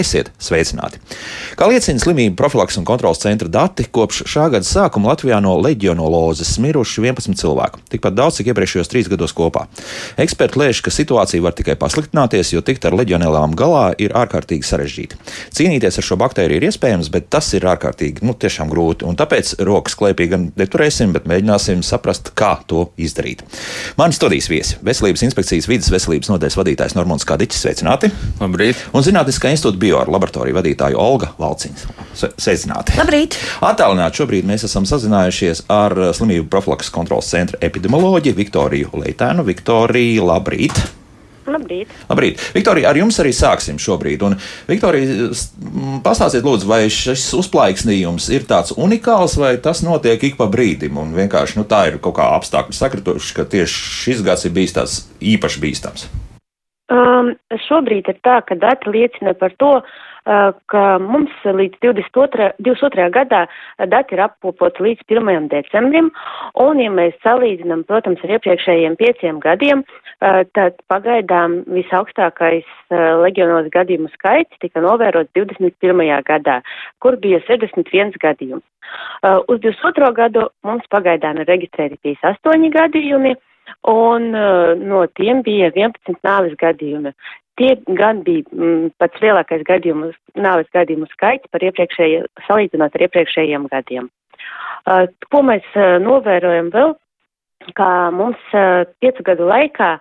Esiet sveicināti! Kā liecina slimību profilaks un kontrolas centra dati, kopš šā gada sākuma Latvijā no leģionolozes miruši 11 cilvēki. Tikpat daudz, cik iepriekšējos trīs gados kopā. Eksperti lēš, ka situācija var tikai pasliktināties, jo tikt ar leģionēlām galā ir ārkārtīgi sarežģīti. Cīnīties ar šo baktēriju ir iespējams, bet tas ir ārkārtīgi, nu, tiešām grūti. Un tāpēc rokas klēpī gan neturēsim, bet mēģināsim saprast, kā to izdarīt. Mani studijas viesi - Veselības inspekcijas vidas veselības nodaļas vadītājs Normons Kadiķis. Sveicināti! Labrīt! Un Zinātniskā institūta bioar laboratoriju vadītāju Olga Valciņas. Sveicināti! Labrīt! Attālināti šobrīd mēs esam sazinājušies ar uh, slimību profilakses kontrolas centra epidemioloģiju Viktoriju Leitēnu. Viktorija, labrīt! Labrīt. Labrīt. Viktorija, ar jums arī sāksim šobrīd. Un, Viktorija, pastāstiet, lūdzu, vai šis uzplaiksnījums ir tāds unikāls, vai tas notiek ik pa brīdim? Un vienkārši nu, tā ir kaut kā apstākļi sakrituši, ka tieši šis gads ir bijis tāds īpaši bīstams. Um, šobrīd ir tā, ka dati liecina par to, uh, ka mums līdz 22. 22. gadā dati ir apkopoti līdz 1. decembrim, un ja mēs salīdzinām, protams, ar iepriekšējiem pieciem gadiem, uh, tad pagaidām visaugstākais uh, legionos gadījumu skaits tika novērots 21. gadā, kur bija 61 gadījums. Uz 22. gadu mums pagaidām ir reģistrēti 58 gadījumi un uh, no tiem bija 11 nāves gadījumi. Tie gan bija mm, pats lielākais gadījumu, nāves gadījumu skaits par iepriekšējiem, salīdzinot ar iepriekšējiem gadiem. Uh, ko mēs uh, novērojam vēl, kā mums uh, piecu gadu laikā,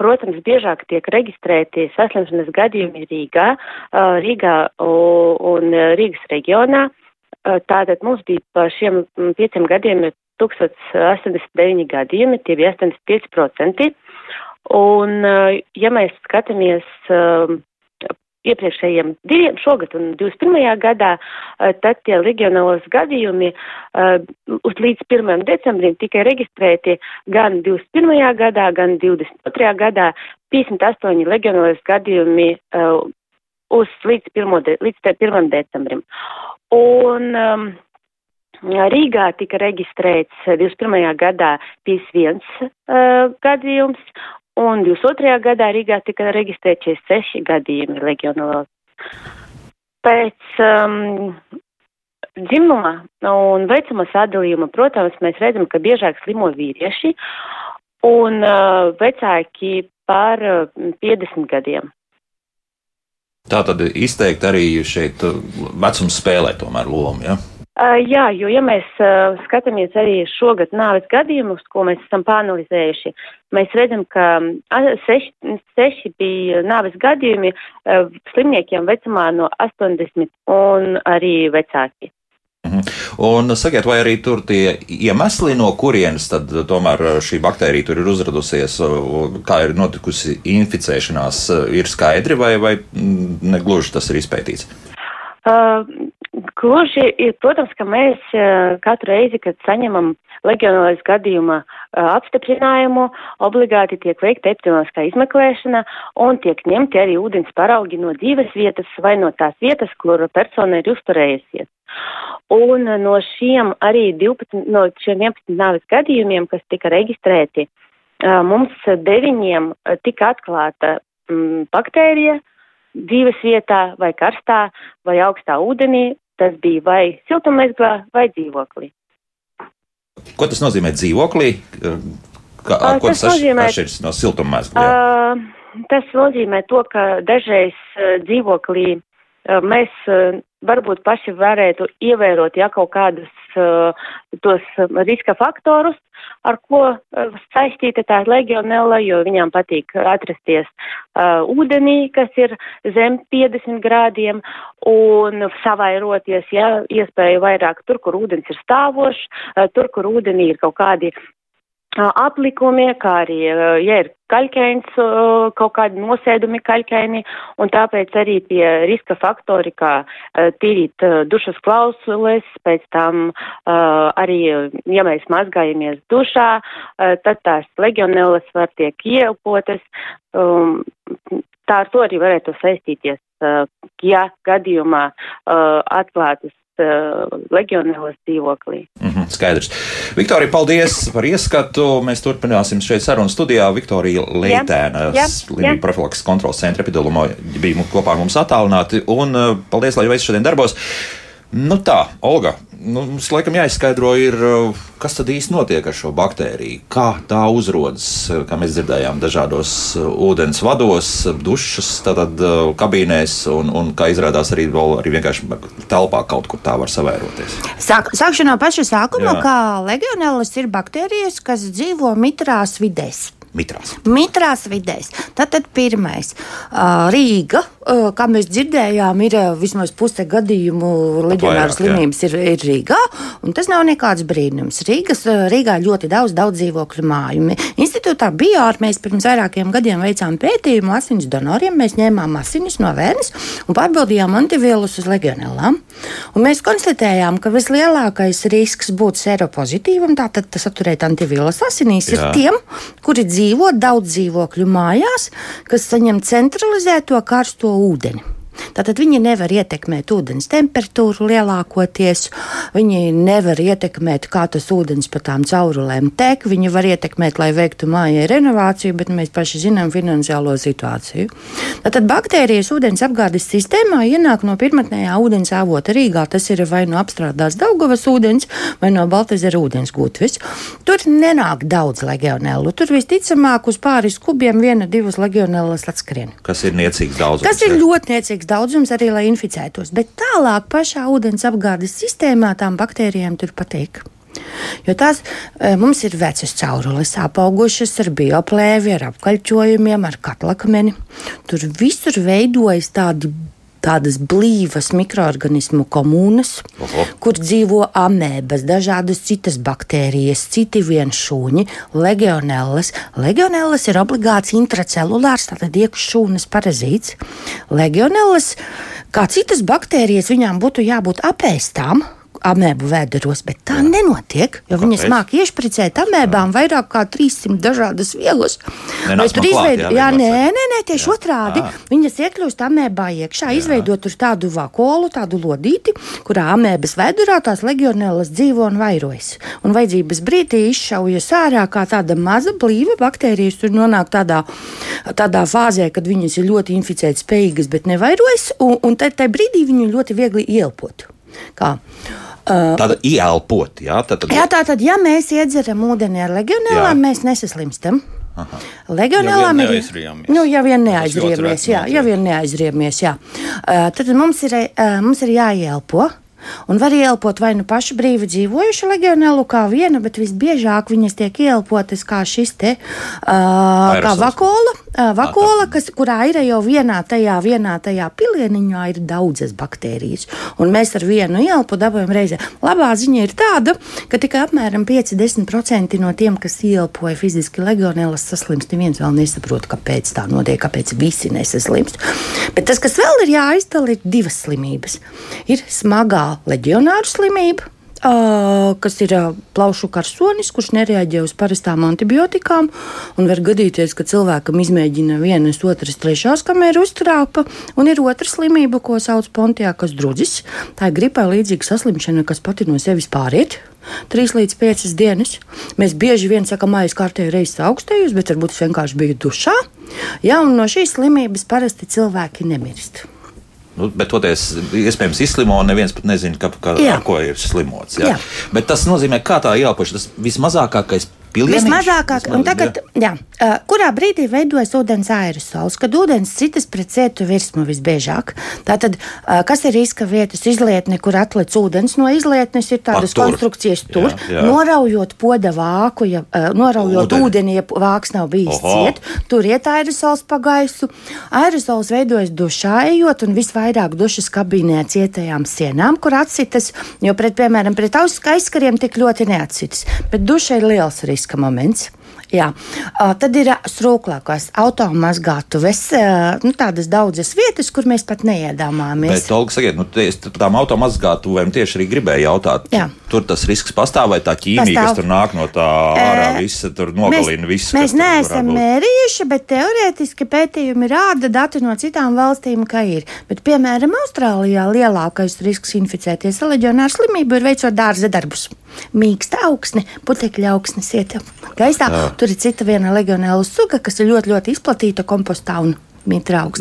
protams, biežāk tiek reģistrēti saslimšanas gadījumi Rīgā, uh, Rīgā un Rīgas reģionā. Uh, tātad mums bija pa šiem mm, pieciem gadiem 1089 gadījumi, tie bija 85%. Un, eh, ja mēs skatāmies uh, iepriekšējiem diviem, šogad un 21. gadā, uh, tad tie reģionālos gadījumi uh, līdz 1. decembrim tika reģistrēti gan 21. gadā, gan 22. gadā 58 reģionālos gadījumi uz līdz 1. De, līdz 1. decembrim. Un, um, Rīgā tika reģistrēts 21. gadā 51 uh, gadījums, un 22. gadā Rīgā tika reģistrēts 46 gadījumi legionālos. Pēc um, dzimuma un vecuma sadalījuma, protams, mēs redzam, ka biežāk slimo vīrieši un uh, vecāki par uh, 50 gadiem. Tā tad izteikti arī šeit vecums spēlē tomēr lomu. Ja? Uh, jā, jo ja mēs uh, skatāmies arī šogad nāves gadījumus, ko mēs esam pāanalizējuši, mēs redzam, ka uh, seši, seši bija nāves gadījumi uh, slimniekiem vecumā no 80 un arī vecāki. Mhm. Un sakiet, vai arī tur tie iemesli, no kurienes tad tomēr šī baktērija tur ir uzradusies, kā ir notikusi inficēšanās, ir skaidri vai, vai negluži tas ir izpētīts? Uh, Gluži ir, protams, ka mēs katru reizi, kad saņemam legionālais gadījuma apstiprinājumu, obligāti tiek veikta epidemioloģiskā izmeklēšana un tiek ņemti arī ūdens paraugi no dzīves vietas vai no tās vietas, kur persona ir uzturējusies. Un no šiem arī 12, no šiem 11 nāves gadījumiem, kas tika reģistrēti, mums deviņiem tika atklāta baktērija, dzīves vietā, vai karstā, vai augstā ūdenī. Tas bija vai siltummezglā, vai dzīvoklī. Ko tas nozīmē dzīvoklī? Kā, uh, ko tas, tas nozīmē, atšķiras no siltummezglā? Uh, tas nozīmē to, ka dažreiz uh, dzīvoklī uh, mēs uh, varbūt paši varētu ievērot, ja kaut kādus uh, tos riska faktorus, ar ko uh, saistīta tā legionella, jo viņām patīk atrasties uh, ūdenī, kas ir zem 50 grādiem, un savairoties, ja, iespēja vairāk tur, kur ūdens ir stāvošs, uh, tur, kur ūdenī ir kaut kādi aplikumi, kā arī, ja ir kaļķains, kaut kādi nosēdumi kaļķaini, un tāpēc arī tie riska faktori, kā tīrīt dušas klausules, pēc tam arī, ja mēs mazgājamies dušā, tad tās legionellas var tiek ieelpotas. Tā ar to arī varētu saistīties, ja gadījumā atklātas uh, legionēlas dzīvoklī. Mm -hmm, skaidrs. Viktorija, paldies par ieskatu. Mēs turpināsim šeit sarunu studijā. Viktorija Leitēna, Slimību profilaks kontrols centra epidemioloģija bija kopā ar mums attālināti. Un uh, paldies, lai viss šodien darbos. Nu tā, Olga, nu, mums laikam jāizskaidro, ir, kas tad īsti notiek ar šo baktēriju. Kā tā uzrodas, kā mēs dzirdējām, dažādos ūdens vados, dušas, tātad kabīnēs, un, un kā izrādās arī, arī vienkārši telpā kaut kur tā var savēroties. Sāk, sākšu no paša sākuma, Jā. kā legionēlas ir baktērijas, kas dzīvo mitrās vidēs. Mitrās. Mitrās vidēs. Tātad pirmais - Rīga, kā mēs dzirdējām, ir vismaz puse gadījumu leģionāras slimības ir, ir Rīgā, un tas nav nekāds brīnums. Rīgas, Rīgā ļoti daudz, daudz dzīvokļu māju. Institūtā bija ārmēs pirms vairākiem gadiem veicām pētījumu asins donoriem. Mēs ņēmām asinis no vēnes un pārbaudījām antivielus uz legionēlām. Un mēs konstatējām, ka vislielākais risks būt seropozitīvam, tātad saturēt antivielas asinīs, Jā. ir tiem, kuri dzīvo dzīvo daudz dzīvokļu mājās, kas saņem centralizēto karsto ūdeni. Tātad viņi nevar ietekmēt ūdens temperatūru lielākoties, viņi nevar ietekmēt, kā tas ūdens pa tām caurulēm tek, viņi var ietekmēt, lai veiktu mājai renovāciju, bet mēs paši zinām finansiālo situāciju. Tātad baktērijas ūdens apgādes sistēmā ienāk no pirmotnējā ūdens avota Rīgā. Tas ir vai no apstrādāts Daugavas ūdens, vai no Baltezera ūdens gūtves. Tur nenāk daudz legionēlu. Tur visticamāk uz pāris kubiem viena, divas legionēlas atskrien. Kas ir niecīgs daudzums? Tas ir ļoti niecīgs daudzums arī, lai inficētos. Bet tālāk pašā ūdens apgādes sistēmā tām baktērijām tur patīk. Jo tās e, mums ir vecas caurules, apaugušas ar bioplēvi, ar apkaļķojumiem, ar katlakmeni. Tur visur veidojas tādi tādas blīvas mikroorganismu komunas, Oho. kur dzīvo amēbas, dažādas citas baktērijas, citi vienšūņi, legionellas. Legionellas ir obligāts intracelulārs, tātad iekššūnas parazīts. Legionellas, kā citas baktērijas, viņām būtu jābūt apēstām amēbu vēderos, bet tā Jā. nenotiek. Jo Kāpēc? viņas māca iešpricēt amēbām vairāk kā 300 dažādas vielas. Vai tur izveidot? Jā, nē, nē, nē, tieši Jā. otrādi. Jā. Viņas iekļūst amēbā iekšā, Jā. izveidot tur tādu vakolu, tādu lodīti, kurā amēbas vēdurā tās legionēlas dzīvo un vairojas. Un vajadzības brīdī izšaujas ārā kā tāda maza blīva baktērijas. Tur nonāk tādā, tādā fāzē, kad viņas ir ļoti inficēt spējīgas, bet nevairojas, un, un tajā brīdī viņu ļoti viegli ielpot. Kā? Uh, Tāda ieelpot, jā, tad, tad... jā, tā tad, ja mēs iedzeram ūdeni ar legionēlām, mēs nesaslimstam. Legionēlām ir. Nu, ja vien neaizriemies, jā, ja vien neaizriemies, jā. Uh, tad mums ir, uh, mums ir jāielpo. Un var ielpot vai nu pašu brīvi dzīvojušu legionēlu kā viena, bet visbiežāk viņas tiek ielpotas kā šis te uh, kā vakola, uh, vakola kas, kurā ir jau vienā tajā, vienā tajā pilieniņā ir daudzas baktērijas. Un mēs ar vienu ielpu dabūjam reizē. Labā ziņa ir tāda, ka tikai apmēram 5-10% no tiem, kas ielpoja fiziski legionēlas saslimst, neviens vēl nesaprot, kāpēc tā notiek, kāpēc visi nesaslimst. Bet tas, kas vēl ir jāizdala, ir divas slimības. Ir smagā leģionāru slimību. Uh, kas ir uh, plaušu karsonis, kurš nereaģē uz parastām antibiotikām. Var gadīties, ka cilvēkam izmēģina vienas, otras, trešās, kamēr uztrāpa. Un ir otra slimība, ko sauc par pontiākas drudzis. Tā ir gripai līdzīga saslimšana, kas pati no sevis pāriet. 3 līdz 5 dienas. Mēs bieži vien sakām, ka es kārtēju reizes augstējos, bet varbūt es vienkārši biju dušā. Ja, no šīs slimības parasti cilvēki nemirst. Nu, bet toties iespējams izslimo, un neviens pat nezina, ka, ka, ar ko ir slimots. Jā. Jā. Bet tas nozīmē, kā tā ieelpošana, tas vismazākais Vismazākāk, un tagad, jā, uh, kurā brīdī veidojas ūdens aerosols, kad ūdens citas pret cietu virsmu visbiežāk. Tātad, kas ir riska vietas izlietne, kur atlec ūdens no izlietnes, ir tādas A, konstrukcijas tur, jā, jā. noraujot poda vāku, ja, noraujot ūdeni, ūdeni ja vāks nav bijis Oho. ciet, tur iet aerosols pa gaisu. Aerosols veidojas dušā ejot un visvairāk dušas kabīnē cietajām sienām, kur atsitas, jo pret, piemēram, pret aizskariem tik ļoti neatsitas, bet duša ir liels risks riska moments. Jā. Tad ir strūklākās automazgātuves, nu, tādas daudzas vietas, kur mēs pat neiedomājamies. Bet, Olga, sakiet, nu, es tām automazgātuvēm tieši arī gribēju jautāt. Jā. Tur tas risks pastāv vai tā ķīmija, pastāv. kas tur nāk no tā ārā, e, visa tur nogalina mēs, visu. Mēs neesam mērījuši, bet teorētiski pētījumi rāda dati no citām valstīm, ka ir. Bet, piemēram, Austrālijā lielākais risks inficēties leģionāru slimību ir veicot dārza darbus. Mīksta augsne, putekļa augsnes iet gaisā. Jā. Tur ir cita viena legionēla suga, kas ir ļoti, ļoti izplatīta kompostā.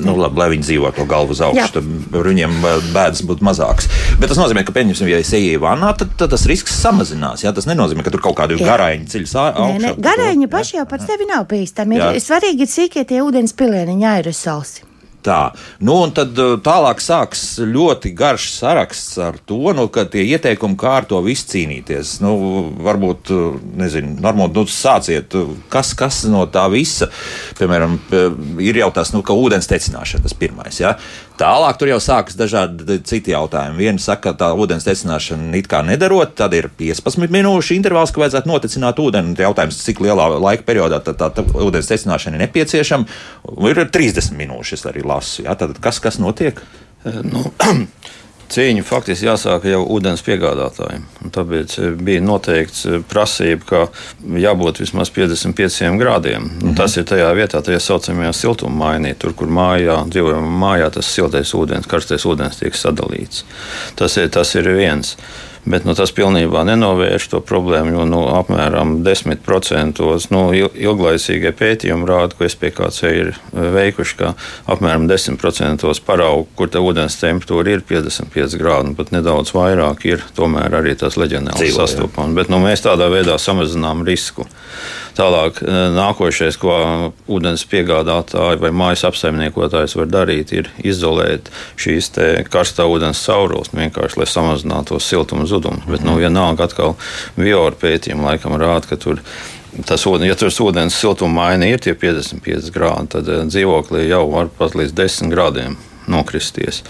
Nu, labi, lai viņi dzīvo to galvu uz augšu, tad viņiem bēdas būtu mazākas. Bet tas nozīmē, ka, pieņemsim, ja es eju vannā, tad, tad tas risks samazinās. Jā? Tas nenozīmē, ka tur kaut kādi garāņi ceļš augšā. Garāņi paši jau par sevi nav bīstami. Ir svarīgi ir sīkie tie ūdens pilieniņi aerosols. Tā. Nu, un tad uh, tālāk sāks ļoti garš saraksts ar to, nu, ka tie ieteikumi, kā ar to visu cīnīties. Nu, varbūt, uh, nezinu, normāli, nu, sāciet, uh, kas, kas no tā visa, piemēram, ir jau tas, nu, ka ūdens tecināšana tas pirmais. Ja? Tālāk tur jau sākas dažādi citi jautājumi. Viena saka, ka tā ūdens tecināšana it kā nedarot, tad ir 15 minūšu intervāls, ka vajadzētu notecināt ūdeni. Jautājums, cik lielā laika periodā tā, tā, tā ūdens tecināšana ir nepieciešama. Ir 30 minūtes, arī lasu. Ja? Tad kas, kas notiek? Nu, Cīņa faktiski jāsāk jau ūdens piegādātājiem. Tāpēc eh, bija noteikts eh, prasība, ka jābūt vismaz 55 grādiem. Mm -hmm. Tas ir tajā vietā, tajā saucamajā siltuma mainī, tur, kur mājā, dzīvojamā mājā, tas siltais ūdens, karstais ūdens tiek sadalīts. Tas ir, tas ir viens. Bet nu, tas pilnībā nenovērš to problēmu, jo nu, apmēram 10% nu, ilglaicīgie pētījumi rāda, ko SPKC ir e, veikuši, ka apmēram 10% paraugu, kur tā ūdens temperatūra ir 55 grādi, pat nedaudz vairāk ir tomēr arī tas leģionāls sastopams. Bet nu, mēs tādā veidā samazinām risku. Tālāk, e, nākošais, ko ūdens piegādātāji vai mājas apsaimniekotājs var darīt, ir izolēt šīs karstā ūdens caurules, vienkārši lai samazinātu siltumu zudumu. Bet, nu, vienalga, atkal Viora pētījumi laikam rāda, ka tur tas ūdens, ja tur ūdens siltuma maiņa ir tie 55 grādi, tad e, dzīvoklī jau var pat līdz 10 grādiem nokristies.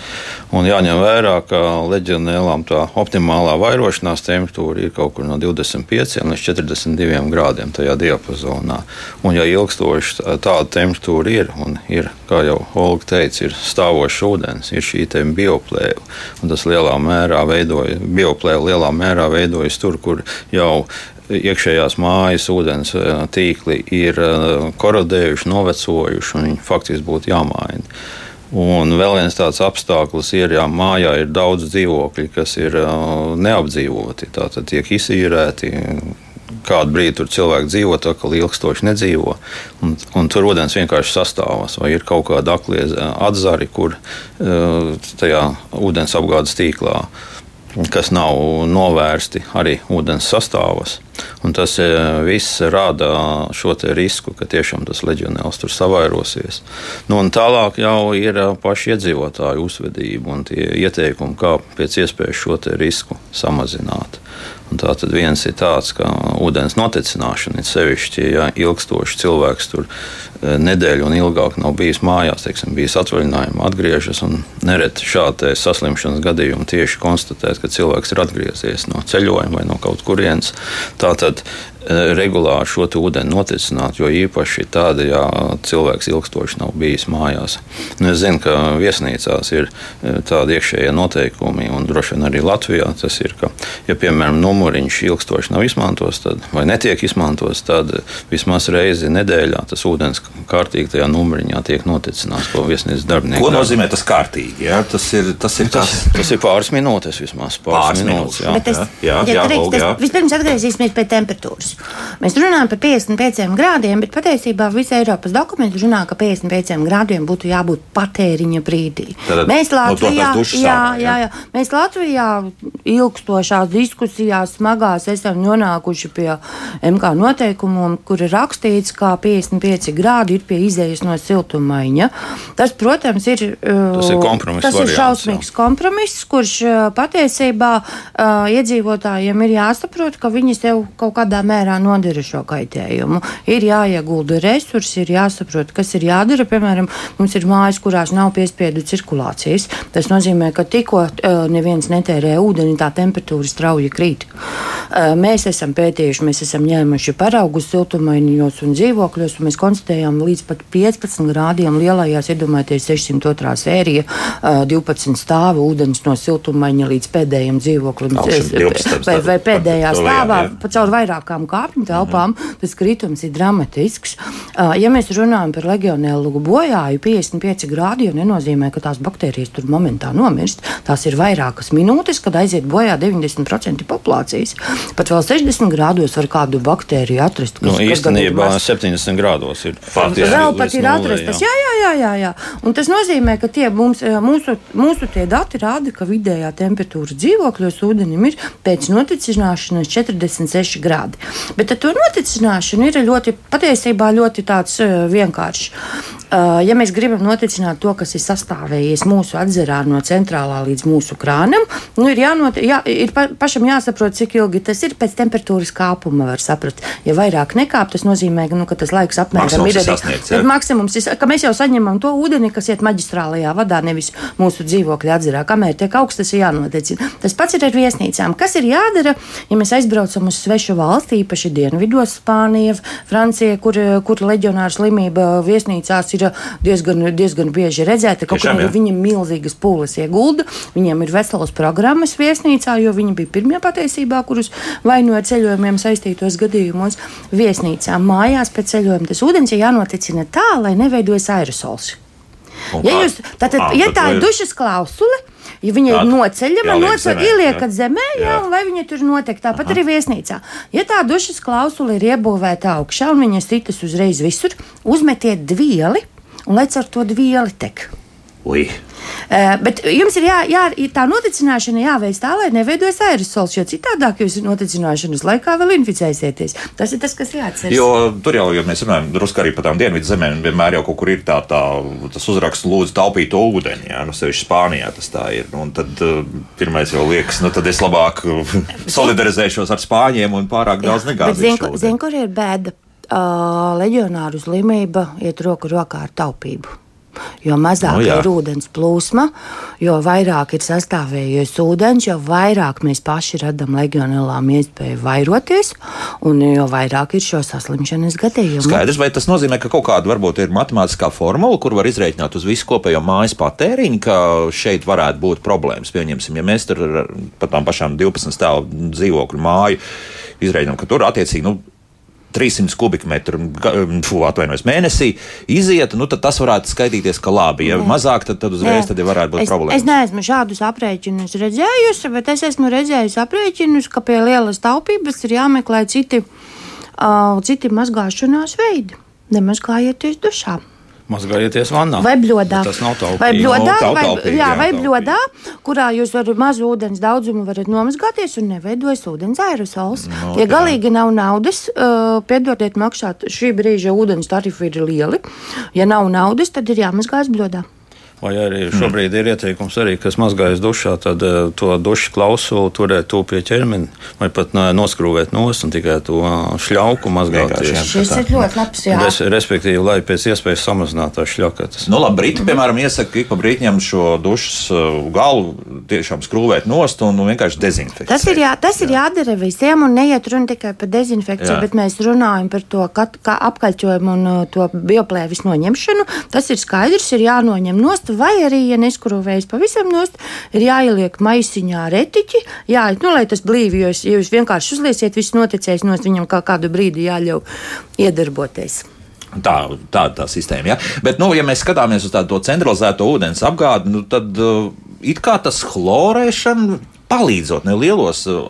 Un jāņem vērā, ka leģionēlām tā optimālā vairošanās temperatūra ir kaut kur no 25 līdz 42 grādiem tajā diapazonā. Un, ja ilgstoši tāda temperatūra ir, un ir, kā jau Olga teica, ir stāvošs ūdens, ir šī bioplēva, un tas lielā mērā veidojas, bioplēva lielā mērā veidojas tur, kur jau iekšējās mājas ūdens tīkli ir korodējuši, novecojuši, un viņi faktiski būtu jāmaina. Un vēl viens tāds apstākļus ir, ja mājā ir daudz dzīvokļu, kas ir uh, neapdzīvoti, tātad tiek izīrēti. Kādu brīdi tur cilvēki dzīvo, tā kā ilgstoši nedzīvo. Un, un tur ūdens vienkārši sastāvās, vai ir kaut kāda aklie atzari, kur uh, tajā ūdens apgādes tīklā kas nav novērsti arī ūdens sastāvos. Un tas e, viss rada šo risku, ka tiešām tas leģionēls tur savairosies. Nu, tālāk jau ir e, paši iedzīvotāju uzvedība un tie ieteikumi, kā pēc iespējas šo risku samazināt. Tā tad viens ir tāds, ka ūdens notecināšana ir sevišķi, ja ilgstoši cilvēks tur e, nedēļu un ilgāk nav bijis mājās, teiksim, bijis atvaļinājumā, atgriežas nereti šādi saslimšanas gadījumi tieši konstatēt, ka cilvēks ir atgriezies no ceļojuma vai no kaut kurienes. Tātad regulāri šo ūdeni noticināt, jo īpaši tāda, ja cilvēks ilgstoši nav bijis mājās. Nu, es zinu, ka viesnīcās ir eh, tādi iekšējie noteikumi, un droši vien arī Latvijā tas ir, ka, ja piemēram numuriņš ilgstoši nav izmantots tad, vai netiek izmantots, tad vismaz reizi nedēļā tas ūdens kārtīgi tajā numuriņā tiek noticināts, ko viesnīcas darbinieks. Ko nozīmē tas kārtīgi? Ja? Tas ir, tas ir, tas, tas ir pāris minūtes vismaz. Pāris, pāris minūtes, minūtes jā. Es, jā, jā, jā, jā, jā, jā. Vispirms atgriezīsimies pie temperatūras. Mēs runājam par 55 grādiem, bet patiesībā visi Eiropas dokumenti runā, ka 55 grādiem būtu jābūt patēriņa brīdī. Tad, mēs Latvijā, no jā, jā, jā, mēs Latvijā ilgstošās diskusijās smagās esam nonākuši pie MK noteikumiem, kur ir rakstīts, ka 55 grādi ir pie izējas no siltumaiņa. Tas, protams, ir, tas ir, uh, tas variants, ir šausmīgs jā. kompromiss, kurš uh, patiesībā uh, iedzīvotājiem ir jāsaprot, ka viņi sev kaut kādā mērā mērā nodara šo kaitējumu. Ir jāiegulda resursi, ir jāsaprot, kas ir jādara. Piemēram, mums ir mājas, kurās nav piespiedu cirkulācijas. Tas nozīmē, ka tikko uh, neviens netērē ūdeni, tā temperatūra strauji krīt. Uh, mēs esam pētījuši, mēs esam ņēmuši paraugus siltumaiņos un dzīvokļos, un mēs konstatējām līdz pat 15 grādiem lielajās, iedomājieties, 602. sērija, uh, 12 stāvu ūdens no siltumaiņa līdz pēdējiem dzīvoklim. Vai, vai pēdējā stāvā pa caur vairākām kāpņu telpām, mm -hmm. tas kritums ir dramatisks. Uh, ja mēs runājam par legionēlu bojāju, 55 grādi jau nenozīmē, ka tās baktērijas tur momentā nomirst. Tās ir vairākas minūtes, kad aiziet bojā 90% populācijas. Pat vēl 60 grādos var kādu baktēriju atrast. Kas, nu, īstenībā 70 grādos ir faktiski. Vēl pat ir atrastas. Jā, jā, jā, jā, jā. Un tas nozīmē, ka tie mums, mūsu, mūsu tie dati rāda, ka vidējā temperatūra dzīvokļos ūdenim ir pēc noticināšanas 46 grādi. Bet to noticināšanu ir ļoti, patiesībā ļoti tāds uh, vienkāršs. Uh, ja mēs gribam noticināt to, kas ir sastāvējies mūsu atzarā no centrālā līdz mūsu krānam, nu, ir, jānot, jā, ir pa, pašam jāsaprot, cik ilgi tas ir pēc temperatūras kāpuma. Var saprast, ja vairāk nekāp, tas nozīmē, nu, ka tas laiks apmēram ir sasniegts. Ja? Maksimums ir, ka mēs jau saņemam to ūdeni, kas iet maģistrālajā vadā, nevis mūsu dzīvokļa atzarā, kamēr tiek augsts, tas ir jānoticina. Tas pats ir ar viesnīcām. Kas ir jādara, ja mēs aizbraucam uz svešu valsti, īpaši dienvidos, Spānija, Francija, kur, kur leģionāra slimība viesnīcās ir diezgan, diezgan bieži redzēta. Kaut kā viņi milzīgas pūles iegulda, viņiem ir veselas programmas viesnīcā, jo viņi bija pirmie patiesībā, kurus vai no ceļojumiem saistītos gadījumos viesnīcā. Mājās pēc ceļojuma tas ūdens ir jānoticina tā, lai neveidojas aerosols. Ja, jūs, tātad, à, ja tā ir dušas klausule, Ja viņa ir noceļama, noceļ, ieliekat zemē, jā, jā. un lai viņa tur notiek. Tāpat Aha. arī viesnīcā. Ja tā dušas klausula ir iebūvēta augšā un viņa sitas uzreiz visur, uzmetiet vieli un lai ar to vieli tek. Ui. Uh, bet jums ir jā, jā, tā noticināšana jāveic tā, lai neveidojas aerosols, jo citādāk jūs noticināšanas laikā vēl inficēsieties. Tas ir tas, kas jāatcerās. Jo tur jau, ja mēs runājam drusku arī par tām dienvidu zemēm, vienmēr jau kaut kur ir tā, tā tas uzraksts, lūdzu, taupīt ūdeni. Jā, nu, sevišķi Spānijā tas tā ir. Un tad uh, pirmais jau liekas, nu tad es labāk solidarizēšos ar spāņiem un pārāk daudz negāzīšu. Zinu, zin, kur ir bēda uh, leģionāru slimība iet roku rokā ar taupību. Jo mazāk no, nu jā. ir ūdens plūsma, jo vairāk ir sastāvējies ūdens, jo vairāk mēs paši radām legionēlām iespēju vairoties, un jo vairāk ir šo saslimšanas gadījumu. Skaidrs, vai tas nozīmē, ka kaut kāda varbūt ir matemātiskā formula, kur var izreikināt uz visu kopējo mājas patēriņu, ka šeit varētu būt problēmas. Pieņemsim, ja mēs tur par tām pašām 12 stāvu dzīvokļu māju izreikinām, ka tur attiecīgi. Nu, 300 kubikmetru fu, atvainojos, mēnesī iziet, nu, tad tas varētu skaitīties, ka labi. Ja Nē. mazāk, tad, tad uzreiz tad varētu būt es, problēma. Es neesmu šādus aprēķinus redzējusi, bet es esmu redzējusi aprēķinus, ka pie lielas taupības ir jāmeklē citi, uh, citi mazgāšanās veidi. Nemazgājieties dušā mazgājieties vannā. Vai bļodā. Tas nav taupīgi. Vai bļodā, no, vai, taupīgi, jā, vai bļodā, kurā jūs ar mazu ūdens daudzumu varat nomazgāties un neveidojas ūdens aerosols. No, ja galīgi nav naudas, uh, piedodiet maksāt, šī brīža ūdens tarifi ir lieli. Ja nav naudas, tad ir jāmazgājas bļodā. Vai arī šobrīd ir ieteikums, arī, kas mazgājas dušā, tad uh, to dušu klausulu turēt to pie ķermeni, vai pat uh, noskrūvēt nost un tikai to uh, šļauku mazgāties. Šis ir ļoti labs. Res, respektīvi, lai pēc iespējas samazinātu tās šļakatas. Nu, labi, Briti, piemēram, iesaka, ka ik pa brītņam šo dušas galu tiešām skrūvēt nost un, vienkārši dezinfekcēt. Tas ir, jā, tas ir jā. jādara visiem un neiet runa tikai par dezinfekciju, jā. bet mēs runājam par to kat, kā apkaļķojumu un to bioplēvis noņemšanu. Tas ir skaidrs, ir jānoņem nost nost, vai arī, ja neskrūvējas pavisam nost, ir jāieliek maisiņā retiķi, jā, nu, lai tas blīvi, jo ja jūs vienkārši uzliesiet, viss noticēs nost, viņam kā kādu brīdi jāļauj iedarboties. Tā tā, tā sistēma. Ja? Bet, nu, ja mēs skatāmies uz tādu centralizēto ūdens apgādi, nu, tad uh, it kā tas chlorēšana palīdzot nelielos, uh,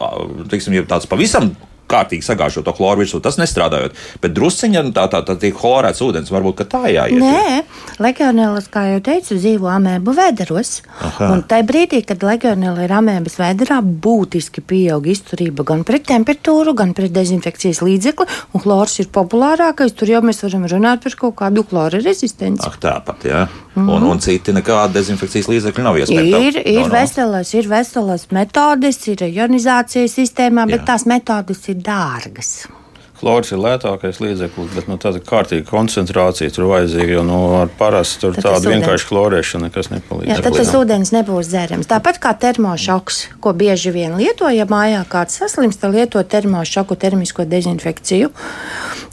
teiksim, ja tāds pavisam kārtīgi sagāžot to chloru virsū, tas nestrādājot. Bet drusciņā tā, tā, tā tiek chlorēts ūdens, varbūt tā jāiet. Nē, legionēlas, kā jau teicu, dzīvo amēbu vēderos. Aha. Un tajā brīdī, kad legionēla ir amēbas vēderā, būtiski pieaug izturība gan pret temperatūru, gan pret dezinfekcijas līdzekli, un chlors ir populārākais. Tur jau mēs varam runāt par kaut kādu chlora rezistenci. Ak, tāpat, jā. Mm -hmm. un, un citi nekāda dezinfekcijas līdzekļi nav iespējams. Ir, ir, no, no. Veselas, ir veselas metodes, ir ionizācijas sistēmā, bet jā. tās metodes ir dārgas. Chlors ir lētākais līdzeklis, bet nu, tāda kārtīga koncentrācija tur vajadzīga. Jo nu, ar parastu tur tādu vienkārši chlorēšanu nekas nepalīdz. Jā, tad tas ūdens nebūs dzērams. Tāpat kā termošoks, ko bieži vien lieto, ja mājā kāds saslimst, tad lieto termošoku, termisko dezinfekciju.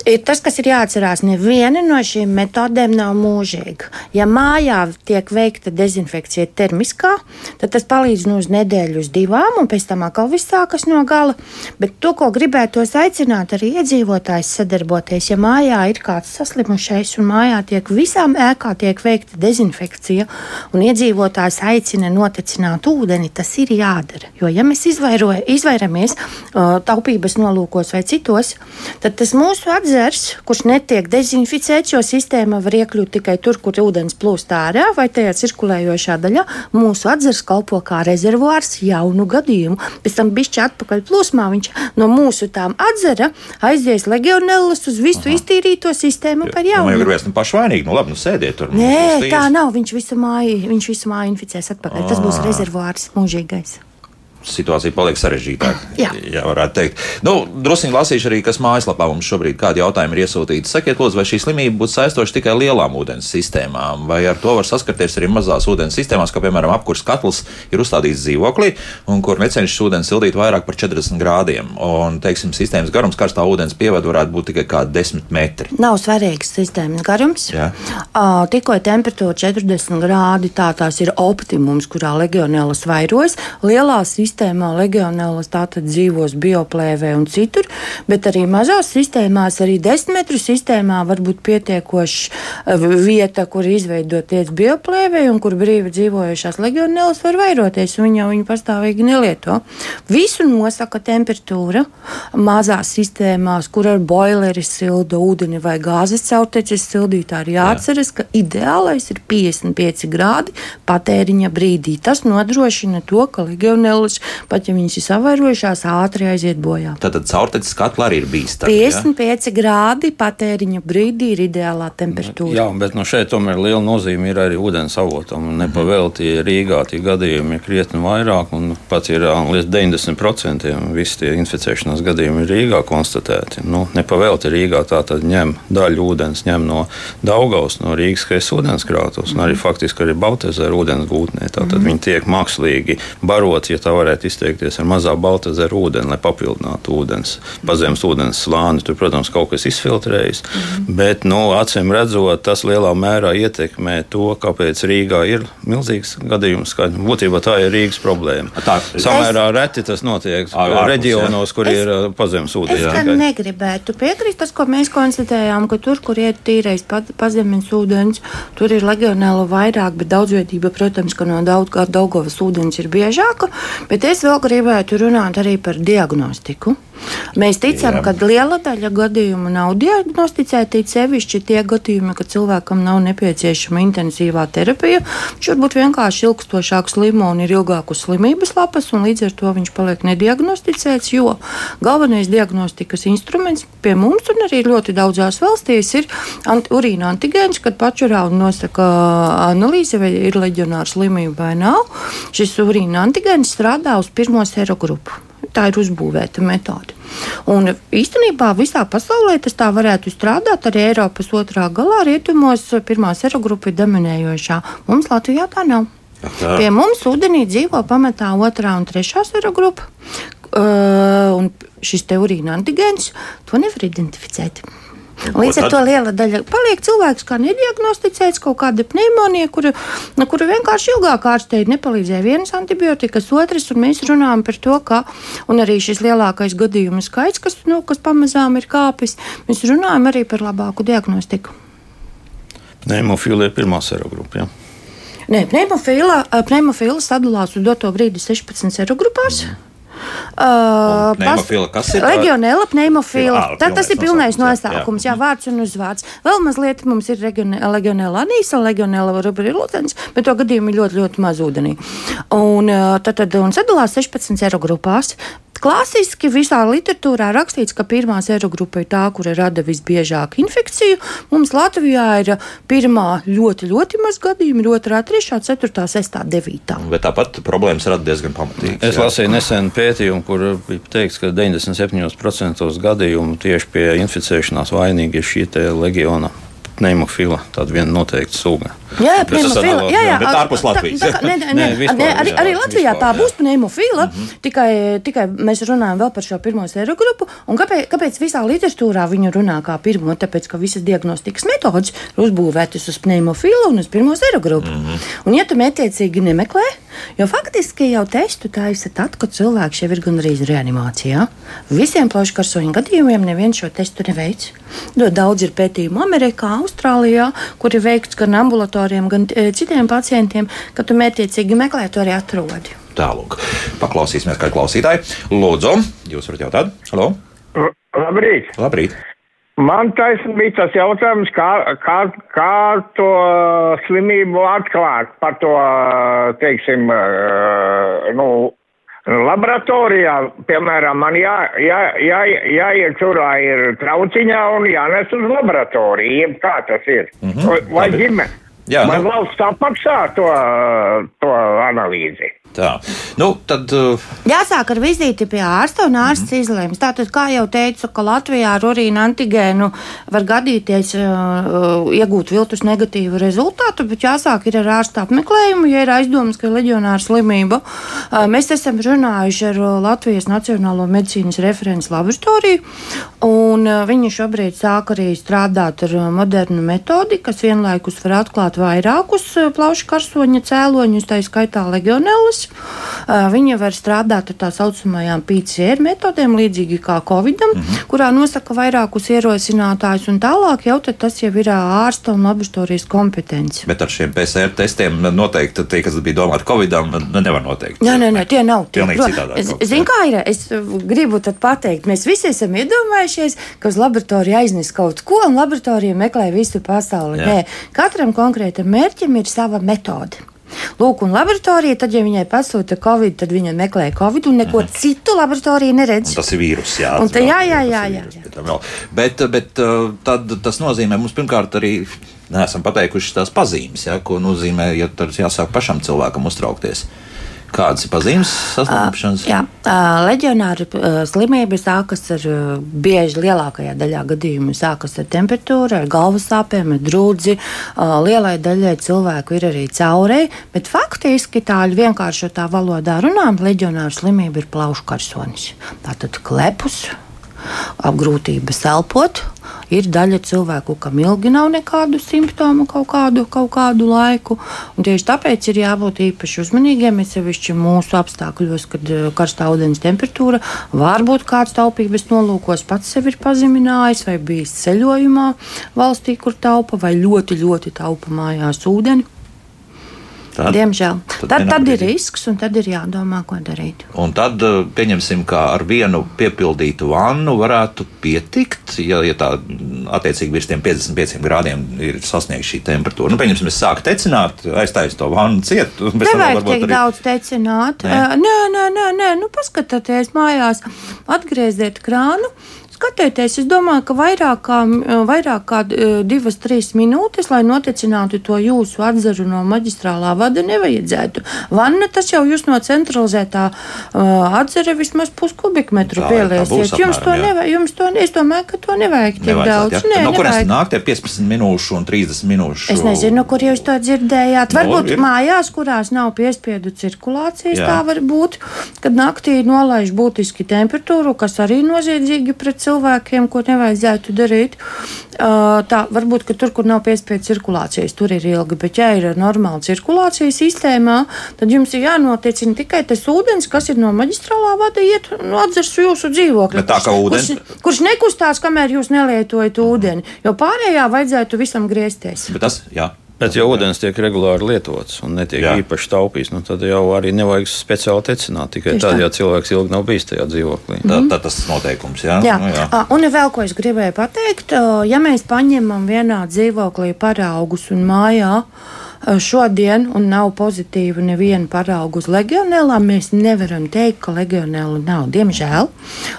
Ir tas, kas ir jāatcerās, neviena no šīm metodēm nav mūžīga. Ja mājā tiek veikta dezinfekcija termiskā, tad tas palīdz nu uz nedēļu, uz divām, un pēc tam atkal viss sākas no gala. Bet to, ko gribētos aicināt arī iedzīvotājs sadarboties, ja mājā ir kāds saslimušais un mājā tiek visām ēkā tiek veikta dezinfekcija, un iedzīvotājs aicina notecināt ūdeni, tas ir jādara. Jo, ja mēs izvairamies uh, taupības nolūkos vai citos, tad tas mūsu ezers, kurš netiek dezinficēts, jo sistēma var iekļūt tikai tur, kur ūdens plūst ārā vai tajā cirkulējošā daļā. Mūsu atzars kalpo kā rezervuārs jaunu gadījumu. Pēc tam bišķi atpakaļ plūsmā viņš no mūsu tām atzara aizies legionellas uz visu Aha. iztīrīto sistēmu par jaunu. Nu, jau gribēs, nu pašvainīgi, nu labi, nu sēdiet tur. Nē, tā nav. Viņš visu māju, viņš visu māju inficēs atpakaļ. Tas būs rezervuārs mūžīgais situācija paliek sarežģītāka. Jā, jā varētu teikt. Nu, Drusku lasīšu arī, kas mājaslapā mums šobrīd kādi jautājumi ir iesūtīti. Sakiet, lūdzu, vai šī slimība būtu saistoša tikai lielām ūdens sistēmām, vai ar to var saskarties arī mazās ūdens sistēmās, kā piemēram apkurs katls ir uzstādīts dzīvoklī, un kur necenšas ūdeni sildīt vairāk par 40 grādiem. Un, teiksim, sistēmas garums karstā ūdens pievada varētu būt tikai kādi 10 metri. Nav svarīgs sistēmas garums. Jā. Uh, tikko temperatūra 40 grādi, tā tās ir optimums, kurā legionēlas vairojas. Lielā sistēma sistēmā legionēlas tātad dzīvos bioplēvē un citur, bet arī mazās sistēmās, arī desmitmetru sistēmā var būt pietiekoša eh, vieta, kur izveidoties bioplēvē un kur brīvi dzīvojušās legionēlas var vairoties, un viņi jau viņu pastāvīgi nelieto. Visu nosaka temperatūra mazās sistēmās, kur ar boileri silda ūdeni vai gāzes caurteces sildītā ir jāatceras, ka ideālais ir 55 grādi patēriņa brīdī. Tas nodrošina to, ka legionēlas pat ja viņas ir savairojušās, ātri aiziet bojā. Tātad caurteces katla arī ir bīstama. 55 ja? grādi patēriņa brīdī ir ideālā temperatūra. Jā, bet no šeit tomēr liela nozīme ir arī ūdens avotam. Nepavēlti Rīgā tie gadījumi ir krietni vairāk, un pats ir līdz 90% visi tie inficēšanās gadījumi ir Rīgā konstatēti. Nu, nepavēlti Rīgā tā tad ņem daļu ūdens, ņem no Daugaus, no Rīgas kaisa ūdenskrātos, un arī faktiski arī Baltezera ūdens gūtnē. Tātad mm. viņi tiek mākslīgi baroti, ja tā varētu varētu izteikties ar mazā baltazeru ūdeni, lai papildinātu ūdens, pazemes ūdens slāni. Tur, protams, kaut kas izfiltrējas, mm -hmm. bet, nu, acīm redzot, tas lielā mērā ietekmē to, kāpēc Rīgā ir milzīgs gadījums skaits. Būtībā tā ir Rīgas problēma. Tā, Samērā reti tas notiek ārpus, reģionos, kur es, ir pazemes ūdens. Es gan negribētu piekrist tas, ko mēs konstatējām, ka tur, kur iet tīrais pazemes ūdens, tur ir legionēla vairāk, bet daudzveidība, protams, ka no daudz, Daugovas ūdens ir biežāka. Bet es vēl gribētu runāt arī par diagnostiku. Mēs ticam, Jā. ka liela daļa gadījumu nav diagnosticēti, sevišķi tie gadījumi, ka cilvēkam nav nepieciešama intensīvā terapija. Viņš varbūt vienkārši ilgstošāk slimo un ir ilgākus slimības lapas, un līdz ar to viņš paliek nediagnosticēts, jo galvenais diagnostikas instruments pie mums un arī ļoti daudzās valstīs ir anti urīna antigēns, kad pačurā un nosaka analīze, vai ir leģionāra slimība vai nav. Šis urīna antigēns strādā uz pirmo serogrupu. Tā ir uzbūvēta metode. Un īstenībā visā pasaulē tas tā varētu strādāt. Arī Eiropas otrā galā rietumos pirmā serogrupa ir dominējošā. Mums Latvijā tā nav. Tā. Pie mums ūdenī dzīvo pamatā otrā un trešā serogrupa. Uh, un šis te urīna antigēns to nevar identificēt. Līdz ar to liela daļa paliek cilvēks, kā nediagnosticēts kaut kāda pneimonija, kura, kura vienkārši ilgāk ārstēji nepalīdzēja vienas antibiotikas, otras, un mēs runājam par to, ka, un arī šis lielākais gadījumu skaits, kas, nu, kas pamazām ir kāpis, mēs runājam arī par labāku diagnostiku. Pneimofīla ir pirmā serogrupa. Ja? Nē, pneimofīla sadalās uz doto brīdi 16 serogrupās. Mm. Uh, pneimofila, kas ir? Legionela pneimofila. Tā, tas ir pilnais nosaukums, jā, jā, vārds un uzvārds. Vēl mazliet mums ir legionela anīsa, legionela rubrilucens, bet to gadījumu ir ļoti, ļoti maz ūdenī. Un tad, tad un sadalās 16 eiro grupās. Klasiski visā literatūrā rakstīts, ka pirmā serogrupa ir tā, kura rada visbiežāk infekciju. Mums Latvijā ir pirmā ļoti, ļoti maz gadījumu, ir otrā, trešā, ceturtā, sestā, devītā. Bet tāpat problēmas rada diezgan pamatīgi. Es lasīju nesenu pētījumu, kur bija teikts, ka 97% gadījumu tieši pie inficēšanās vainīgi ir šī leģiona pneimofila, tāda viena noteikta suga. Jā, pneimofila. Jā, jā, bet ārpus Latvijas. Tā, tā, ne, ne, ne, ne, ne, arī, arī Latvijā vispār, tā būs pneimofila, mm -hmm. tikai, tikai mēs runājam vēl par šo pirmo sēru grupu. Un kāpēc, kāpēc visā literatūrā viņu runā kā pirmo? Tāpēc, ka visas diagnostikas metodas ir uzbūvētas uz pneimofilu un uz pirmo sēru grupu. Mm -hmm. Un, ja tu metiecīgi nemeklē, jo faktiski jau testu taisa tad, kad cilvēks jau ir gandrīz reanimācijā, visiem plauškarsoņu gadījumiem neviens šo testu neveic. Daudz ir pētījumu Amerikā, Austrālijā, kur ir veikts gan ambulatoriem, gan e, citiem pacientiem, ka tu mētiecīgi meklē, to arī atrodi. Tālāk, paklausīsimies, kā klausītāji. Lūdzu, jūs varat jautāt? Halo! Labrīt! Labrīt. Man taisnība bija tas jautājums, kā, kā, kā to slimību atklāt par to, teiksim, nu, Laboratorijā, piemēram, man jā, jā, jā, jāiet turā ir trauciņā un jānes uz laboratoriju, kā tas ir. Mm -hmm. Vai ģimene? Jā, Vai nu... valsts apmaksā to, to analīzi? Tā. Nu, tad, uh... Jāsāk ar vizīti pie ārsta un ārsts mm izlems. Tātad, kā jau teicu, ka Latvijā ar urīna antigēnu var gadīties uh, iegūt viltus negatīvu rezultātu, bet jāsāk ir ar ārsta apmeklējumu, ja ir aizdomas, ka ir leģionāra slimība. Uh, mēs esam runājuši ar uh, Latvijas Nacionālo medicīnas referents laboratoriju, un uh, viņi šobrīd sāk arī strādāt ar uh, modernu metodi, kas vienlaikus var atklāt vairākus uh, plaušu karsoņa cēloņus, tā skaitā legionellas Uh, viņa var strādāt ar tā saucamajām PCR metodēm, līdzīgi kā Covidam, mm -hmm. kurā nosaka vairākus ierosinātājus, un tālāk jau tas jau ir uh, ārsta un laboratorijas kompetence. Bet ar šiem PCR testiem noteikti tie, kas bija domāti Covidam, nevar noteikt. Nē, nē, nē tie nav. Tie, Zini, kā ir? Es gribu pateikt, mēs visi esam iedomājušies, ka uz laboratoriju aiznes kaut ko, un laboratorija meklē visu pasauli. Nē, katram konkrētam mērķim ir sava metode. Lūk, un laboratorija, tad, ja viņai pasūta covid, tad viņa meklē covid, un neko mm. citu laboratorija neredz. Un tas ir vīrus, jā. Un tā, jā, jā, jā, jā, jā. Bet, bet uh, tad, tas nozīmē mums pirmkārt arī. Neesam pateikuši tās pazīmes, ja, ko nozīmē, ja tad jāsāk pašam cilvēkam uztraukties. Kādas ir pazīmes saslimšanas? Uh, jā, uh, leģionāra uh, slimība sākas ar bieži lielākajā daļā gadījumu sākas ar temperatūru, ar galvas sāpēm, ar drūdzi. Lielai daļai cilvēku ir arī caurēji, bet faktiski tā vienkāršotā valodā runājot, leģionāra slimība ir plaušu karsonis. Tātad klepus apgrūtības elpot. Ir daļa cilvēku, kam ilgi nav nekādu simptomu kaut kādu, kaut kādu laiku. Tieši tāpēc ir jābūt īpaši uzmanīgiem. Es sevišķi mūsu apstākļos, kad eh, karstā ūdens temperatūra var būt kāds taupības nolūkos pats sevi ir pazeminājis vai bijis ceļojumā valstī, kur taupa vai ļoti, ļoti taupa mājās ūdeni. Tad, Diemžēl. Tad, tad, tad ir risks, un tad ir jādomā, ko darīt. Un tad eh, pieņemsim, ka ar vienu piepildītu vannu varētu pietikt, ja, ja tā attiecīgi virs tiem 55 grādiem ir sasniegta šī temperatūra. Nu, pieņemsim, es sāku tecināt, aiztaisīt to vannu cietu. Nevajag tik arī... daudz tecināt. Nē, nē, nē, nē, nē. Nu, paskatieties mājās, atgrieziet krānu skatieties, es domāju, ka vairāk kā, vairāk kā divas, trīs minūtes, lai noticinātu to jūsu atzaru no maģistrālā vada, nevajadzētu. Vanna tas jau jūs no centralizētā uh, atzara vismaz puskubikmetru pieliesiet. Jums to nevajag, jums to, es domāju, ka to nevajag tik daudz. Ja? Nē, no kurienes nāk tie 15 minūšu un 30 minūšu? Es nezinu, kur jūs to dzirdējāt. No, Varbūt ir. mājās, kurās nav piespiedu cirkulācijas, Jā. tā var būt, kad naktī nolaiž būtiski temperatūru, kas arī noziedzīgi pret cilvēkiem, ko nevajadzētu darīt. Tā varbūt, ka tur, kur nav piespiedu cirkulācijas, tur ir ilgi, bet ja ir normāla cirkulācijas sistēmā, tad jums ir jānotiecina tikai tas ūdens, kas ir no maģistrālā vada, iet no atzars jūsu dzīvokļa. Bet tā kā ūdens. Kurš, kurš nekustās, kamēr jūs nelietojat ūdeni, jo pārējā vajadzētu visam griezties. Bet tas, jā. Bet, ja ūdens tiek regulāri lietots un netiek Jā. īpaši taupīts, nu, tad jau arī nevajag speciāli tecināt. Tikai Tieši tad, tā. ja cilvēks ilgi nav bijis tajā dzīvoklī. Tā, tā tas ir noteikums. Jā. Jā. Nu, jā. Un vēl ko es gribēju pateikt, ja mēs paņemam vienā dzīvoklī paraugus un mājā šodien un nav pozitīva neviena parauga uz legionēlām, mēs nevaram teikt, ka legionēlu nav. Diemžēl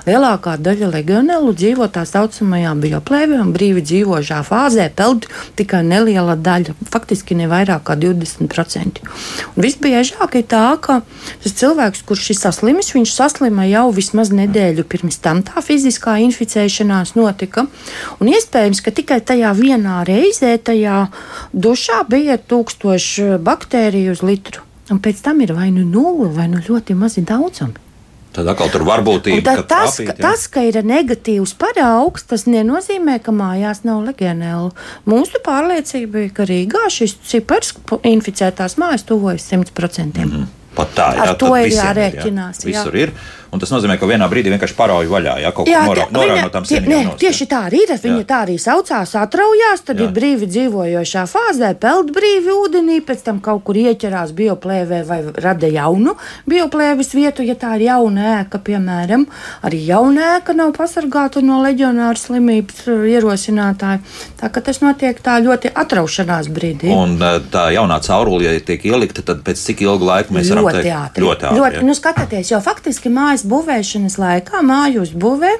lielākā daļa legionēlu dzīvo tā saucamajā bioplēvē un brīvi dzīvošā fāzē, peld tikai neliela daļa, faktiski ne vairāk kā 20%. Un visbiežāk ir tā, ka tas cilvēks, kurš ir saslimis, viņš saslima jau vismaz nedēļu pirms tam tā fiziskā inficēšanās notika. Un iespējams, ka tikai tajā vienā reizē, tajā dušā bija tūkstoši tūkstoši eh, baktēriju uz litru. Un pēc tam ir vai nu nulle, vai nu ļoti mazi daudzumi. Tad atkal tur var būt īņķis. Tas, trāpīt, ka, tas, ka ir negatīvs paraugs, tas nenozīmē, ka mājās nav legionēlu. Mūsu pārliecība ir, ka Rīgā šis cipars inficētās mājas tuvojas 100%. Mm -hmm. Pat tā, jā, Ar to ir jārēķinās. Jā. Visur ir. Un tas nozīmē, ka vienā brīdī vienkārši parauj vaļā. Jā, kaut kā norāda no tām sienām. Tieši tā arī ir. Viņa jā. tā arī saucās, atraujās, tad jā. ir brīvi dzīvojošā fāzē, peld brīvi ūdenī, pēc tam kaut kur ieķerās bioplēvē vai rada jaunu bioplēves vietu, ja tā ir jauna ēka, piemēram. Arī jauna ēka nav pasargāta no leģionāra slimības ierosinātāja. Tā ka tas notiek tā ļoti atraušanās brīdī. Un uh, tā jaunā caurule, ja tiek ielikta, tad pēc cik ilga laika mēs varam ļoti teikt? Ātri. Ļoti ātri. Ļoti, nu, skatieties, jo faktiski mājas būvēšanas laikā māju uzbūvē.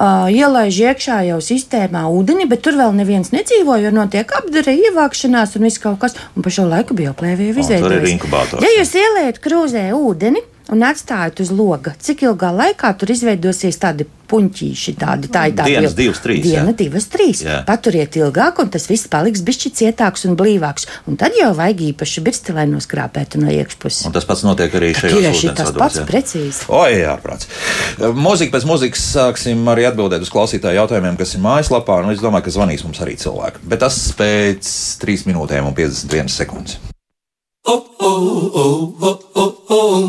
Uh, ielaiž iekšā jau sistēmā ūdeni, bet tur vēl neviens nedzīvo, jo notiek apdara, ievākšanās un viss kaut kas. Un pa šo laiku bioplēvija izveidojas. Ja jūs ieliet krūzē ūdeni un atstājat uz loga, cik ilgā laikā tur izveidosies tādi puņķīši. Tādi, tā ir tā dienas, divas, trīs. Diena, jā. divas, trīs. Jā. Paturiet ilgāk, un tas viss paliks bišķi cietāks un blīvāks. Un tad jau vajag īpaši birsti, lai noskrāpētu no iekšpuses. Un tas pats notiek arī šajā gadījumā. Tieši tas vados, pats jā. precīzi. O, jā, prāts. Mūzika pēc mūzikas sāksim arī atbildēt uz klausītāju jautājumiem, kas ir mājaslapā. Nu, es domāju, ka zvanīs mums arī cilvēki. Bet tas pēc 3 minūtēm un 51 sekundes.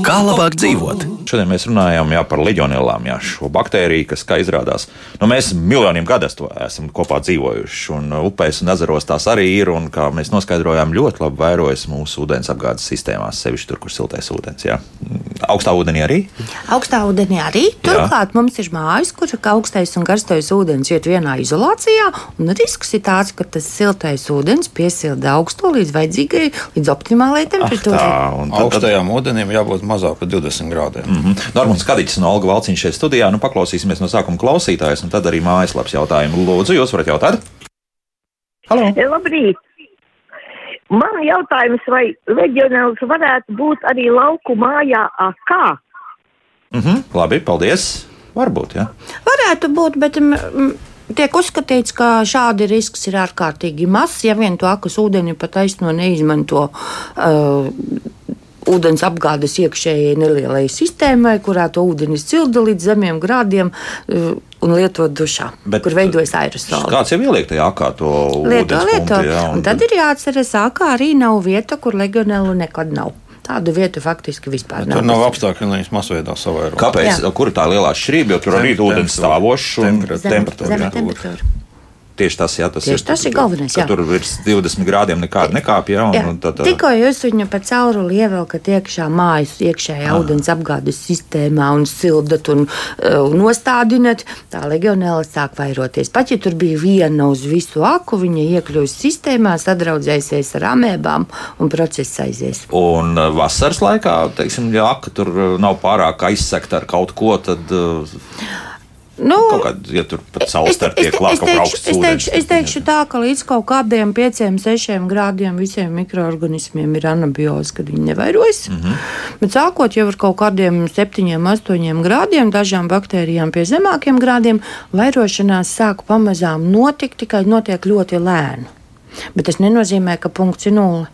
Kā labāk dzīvot? Šodien mēs runājām jā, par leģionēlām, jā, šo baktēriju, kas, kā izrādās, nu, mēs miljoniem gadu esam kopā dzīvojuši. Un upēs un ezeros tās arī ir. Un, kā mēs noskaidrojām, ļoti labi vairojas mūsu ūdens apgādes sistēmās, sevišķi tur, kur siltais ūdens. Jā. Augstā ūdenī arī? Augstā ūdenī arī. Turklāt jā. mums ir mājas, kur augstais un karstais ūdens iet vienā izolācijā. Risks ir tāds, ka tas siltais ūdens piesilda augsto līdz vajadzīgai, līdz optimālajai temperatūrai. Ah, tā, tad, augstajām ūdenim jābūt mazāk par 20 grādiem. Mm -hmm. Normāls Kadiņš no Olga Valciņš šeit studijā. Nu, paklausīsimies no sākuma klausītājs, un tad arī mājaslapas jautājumu. Lūdzu, jūs varat jautāt? Halo! Labrīt! Man jautājums, vai leģionāls varētu būt arī lauku mājā kā? Mhm, mm labi, paldies! Varbūt, jā. Varētu būt, bet. Tiek uzskatīts, ka šādi risks ir ārkārtīgi mazs, ja vien to akas ūdeni pat aizno neizmanto uh, ūdens apgādes iekšējai nelielai sistēmai, kurā to ūdeni silda līdz zemiem grādiem. Uh, un lietot dušā, Bet kur veidojas aerosols. Kāds jau ieliek tajā akā to lieto, lieto. Jā, un, un tad, tad ir jāatceras, ka arī nav vieta, kur legionēlu nekad nav. Tādu vietu faktiski vispār nav. Tur nav apstākļi, lai viņas masveidā savairotu. Kāpēc? Jā. Kur ir tā lielā šķirība? Jo tur arī ir ūdens stāvošs un temperatūra. temperatūra. Tieši tas, jā, tas Tieši ir, tas ir galvenais. Tur virs 20 grādiem nekāda nekāpja. Un, tad, Tikko jūs viņu pa cauruli ievelkat iekšā mājas, iekšējā ūdens apgādes sistēmā un sildat un uh, nostādinat, tā legionēla sāk vairoties. Pat ja tur bija viena uz visu aku, viņa iekļūst sistēmā, sadraudzēsies ar amēbām un process aizies. Un uh, vasaras laikā, teiksim, ja aka tur nav pārāk aizsekta ar kaut ko, tad. Uh, Nu, kaut kāda, ja tur pat saulestar tiek klāta kaut augsts es teikšu, es teikšu tā, ka līdz kaut kādiem 5-6 grādiem visiem mikroorganismiem ir anabioze, kad viņi nevairojas. Mm -hmm. Bet sākot jau ar kaut kādiem 7-8 grādiem, dažām baktērijām pie zemākiem grādiem, vairošanās sāk pamazām notikt, tikai notiek ļoti lēni. Bet tas nenozīmē, ka punkts ir nulle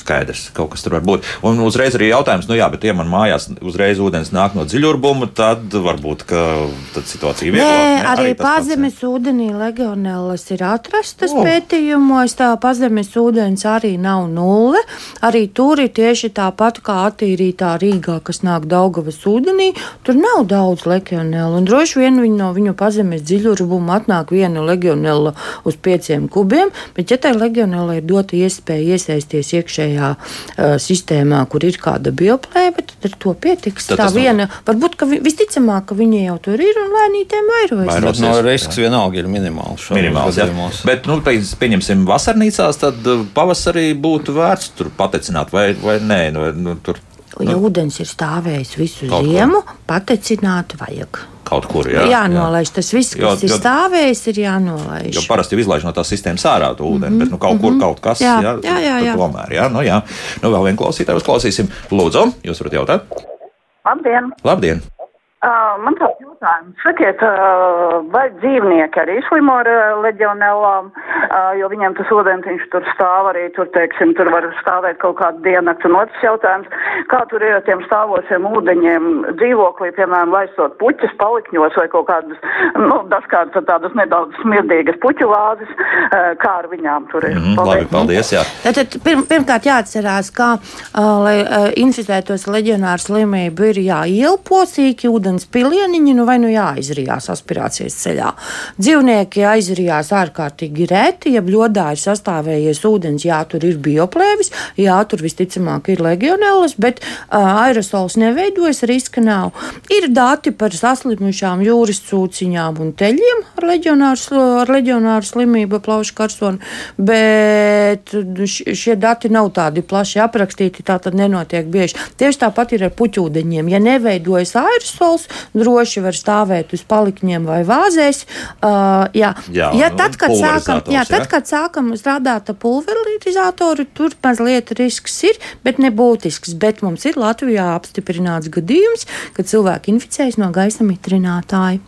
skaidrs, kaut kas tur var būt. Un uzreiz arī jautājums, nu jā, bet ja man mājās uzreiz ūdens nāk no dziļurbuma, tad varbūt tad situācija ir vieglāka. Nē, arī, arī pazemes pats, ūdenī legionellas ir atrastas oh. pētījumos, tā pazemes ūdens arī nav nulle. Arī tur ir tieši tāpat kā attīrītā Rīgā, kas nāk Daugavas ūdenī, tur nav daudz legionellu. Un droši vien viņi no viņu pazemes dziļurbuma atnāk viena legionella uz pieciem kubiem, bet ja tai legionellai ir dota iespēja iesaisties iekšēji iekšējā uh, sistēmā, kur ir kāda bioplēve, tad ar to pietiks. Tad tā viena, nav... varbūt, ka vi, visticamāk, ka viņi jau tur ir un lēnītēm vairojas. Vairos, no risks jā. vienalga ir minimāls. Minimāls, jā. Bet, nu, pieņemsim, vasarnīcās, tad pavasarī būtu vērts tur patecināt vai, vai nē. Nu, nu, tur Ja nu, ūdens ir stāvējis visu kaut ziemu, kur. patecināt vajag. Kaut kur jā, jānolaiž. Jā. Tas viss, kas jo, ir jo, stājējis, ir jānolaiž. Jo parasti jau izlaiž no tās sistēmas ārā to ūdeni, mm -hmm. bet nu, kaut kur mm -hmm. kaut kas jā, jā, jā, jā, jā. tomēr. Jā, nu, jā. Nu, vēl vienu klausītāju uzklausīsim. Lūdzu, jūs varat jautāt? Labdien! Labdien. Uh, man tāds jautājums. Sakiet, uh, vai dzīvnieki arī slimo ar uh, leģionellām, uh, jo viņiem tas ūdentiņš tur stāv arī, tur, teiksim, tur var stāvēt kaut kādu diennakti. Un otrs jautājums, kā tur ir ar tiem stāvošiem ūdeņiem dzīvoklī, piemēram, laistot puķus palikņos vai kaut kādas, nu, dažkārt tādas nedaudz smirdīgas puķu vāzes, uh, kā ar viņām tur ir. Mm, labi, paldies, jā. Tātad pirm, pirmkārt jāatcerās, kā, lai inficētos leģionāru slimību ir jāielpo sīki ūdeni ūdens pilieniņi, nu vai nu jāizrijās aspirācijas ceļā. Dzīvnieki aizrijās ārkārtīgi reti, ja bļodā ir sastāvējies ūdens, jā, tur ir bioplēvis, jā, tur visticamāk ir legionellas, bet uh, aerosols neveidojas, riska nav. Ir dati par saslimušām jūras cūciņām un teļiem ar leģionāru, ar leģionāru slimību plaušu karsonu, bet šie dati nav tādi plaši aprakstīti, tā tad nenotiek bieži. Tieši tāpat ir ar puķūdeņiem. Ja neveidojas aerosols, stūls, droši var stāvēt uz palikņiem vai vāzēs. Uh, jā. Jā, ja tad, kad sākam, jā, tad, kad sākam strādāt ar pulverizatoru, tur mazliet risks ir, bet nebūtisks. Bet mums ir Latvijā apstiprināts gadījums, kad cilvēki inficējas no gaisa mitrinātāja.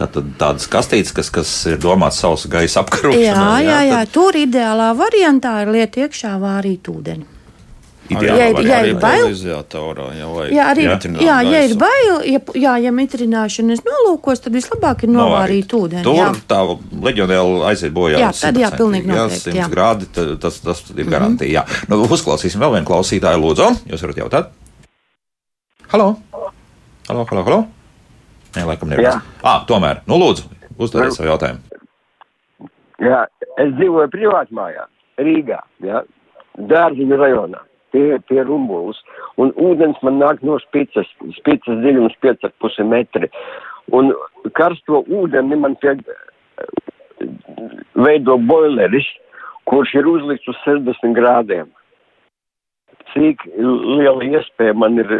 Tātad tādas kastītes, kas, kas ir domātas sausa gaisa apkarošanai. Jā, jā, jā, jā. Tad... tur ideālā variantā ir liet iekšā vārīt ūdeni ideāli. Ja, ja ir bail, jā, arī, jā, jā, ja ir bail, ja, jā, ja mitrināšanas nolūkos, tad vislabāk ir novārīt ūdeni. Tur jā. tā leģionēla aiziet bojā. Jā, tad jā, pilnīgi noteikti. Jā, 100 grādi, tas, tas ir mhm. garantija. Mm -hmm. nu, uzklausīsim vēl vienu klausītāju, lūdzu. Jūs varat jautāt? Halo! Halo, halo, halo! Nē, laikam nevar. Ah, tomēr, nu lūdzu, uzdodiet savu jautājumu. Jā, es dzīvoju privātmājā, Rīgā, jā, Dārziņu rajonā pie, pie rumbulas. Un ūdens man nāk no spicas, spicas dziļums 5,5 metri. Un karsto ūdeni man pie veido boileris, kurš ir uzlikts uz 60 grādiem. Cik liela iespēja man ir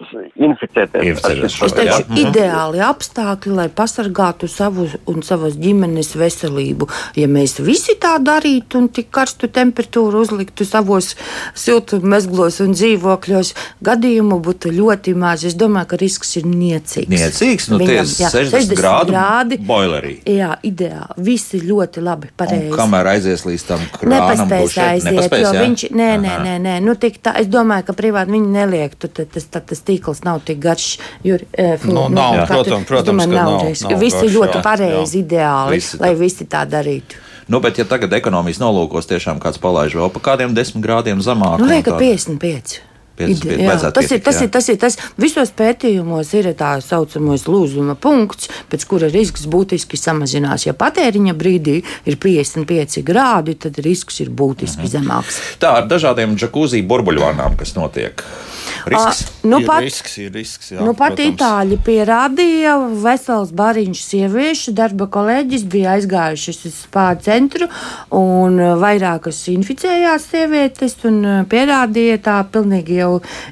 uh, inficēties. Tas taču ir ideāli apstākļi, lai pasargātu savu un savas ģimenes veselību. Ja mēs visi tā darītu un tik karstu temperatūru uzliktu savos siltumezglos un dzīvokļos, gadījumu būtu ļoti maz. Es domāju, ka risks ir niecīgs. Niecīgs, nu Viņam, jā, 60, 60 grādu grādi boilerī. Jā, ideāli. Visi ļoti labi pareizi. Un kamēr aizies līdz tam krānam, nepaspēs aiziet, nepaspēs, jo jā? viņš, nē, nē, nē, nē, nu tik tā, es domāju, ka privāti viņi neliektu, tad tas, tad tas tīkls nav tik garš. Jur, uh, flu, no, nu, nav, jā, protams, protams, domāju, nav, nav, nav visi garš, ļoti pareizi, ideāli, visi lai visi tā darītu. Nu, bet, ja tagad ekonomijas nolūkos tiešām kāds palaiž vēl pa kādiem desmit grādiem zemāk, nu, lieka 55. Ide, jā, tas, pietikt, ir, tas, jā. ir, tas ir tas visos pētījumos, ir tā saucamais lūzuma punkts, pēc kura risks būtiski samazinās. Ja patēriņa brīdī ir 55 grādi, tad risks ir būtiski mhm. zemāks. Tā ar dažādiem džakūzī burbuļvānām, kas notiek. Risks. A, nu, pat, ir risks, ir risks, jā, nu, pat protams. itāļi pierādīja, vesels bariņš sieviešu darba kolēģis bija aizgājušas uz spāru centru un vairākas inficējās sievietes un pierādīja tā pilnīgi jau,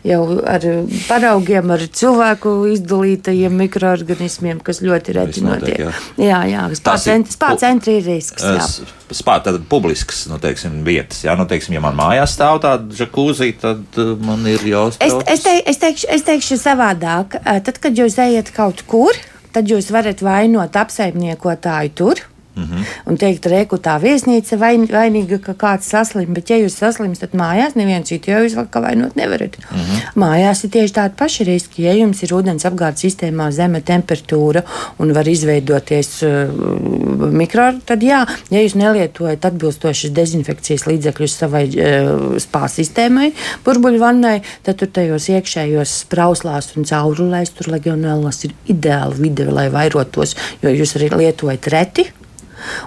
jau ar paraugiem, ar cilvēku izdalītajiem mikroorganismiem, kas ļoti reti notiek. Jā, jā, spāru centri, ir risks. Jā spār, tad publisks, nu, teiksim, vietas. Jā, nu, teiksim, ja man mājās stāv tāda džakūzī, tad uh, man ir jāuztrauc. Es, es, te, es, teikšu, es teikšu savādāk. Tad, kad jūs ejat kaut kur, tad jūs varat vainot apsaimniekotāju tur Mm -hmm. Un teikt, reku tā viesnīca vain, vainīga, ka kāds saslim, bet ja jūs saslimstat mājās, neviens citu jau jūs vēl vainot nevarat. Mm -hmm. Mājās ir tieši tādi paši riski. Ja jums ir ūdens apgādes sistēmā zeme temperatūra un var izveidoties uh, mikro, tad jā, ja jūs nelietojat atbilstošas dezinfekcijas līdzekļus savai uh, spā sistēmai, burbuļu vannai, tad tur tajos iekšējos sprauslās un caurulēs tur legionēlas ir ideāla vide, lai vairotos, jo jūs arī lietojat reti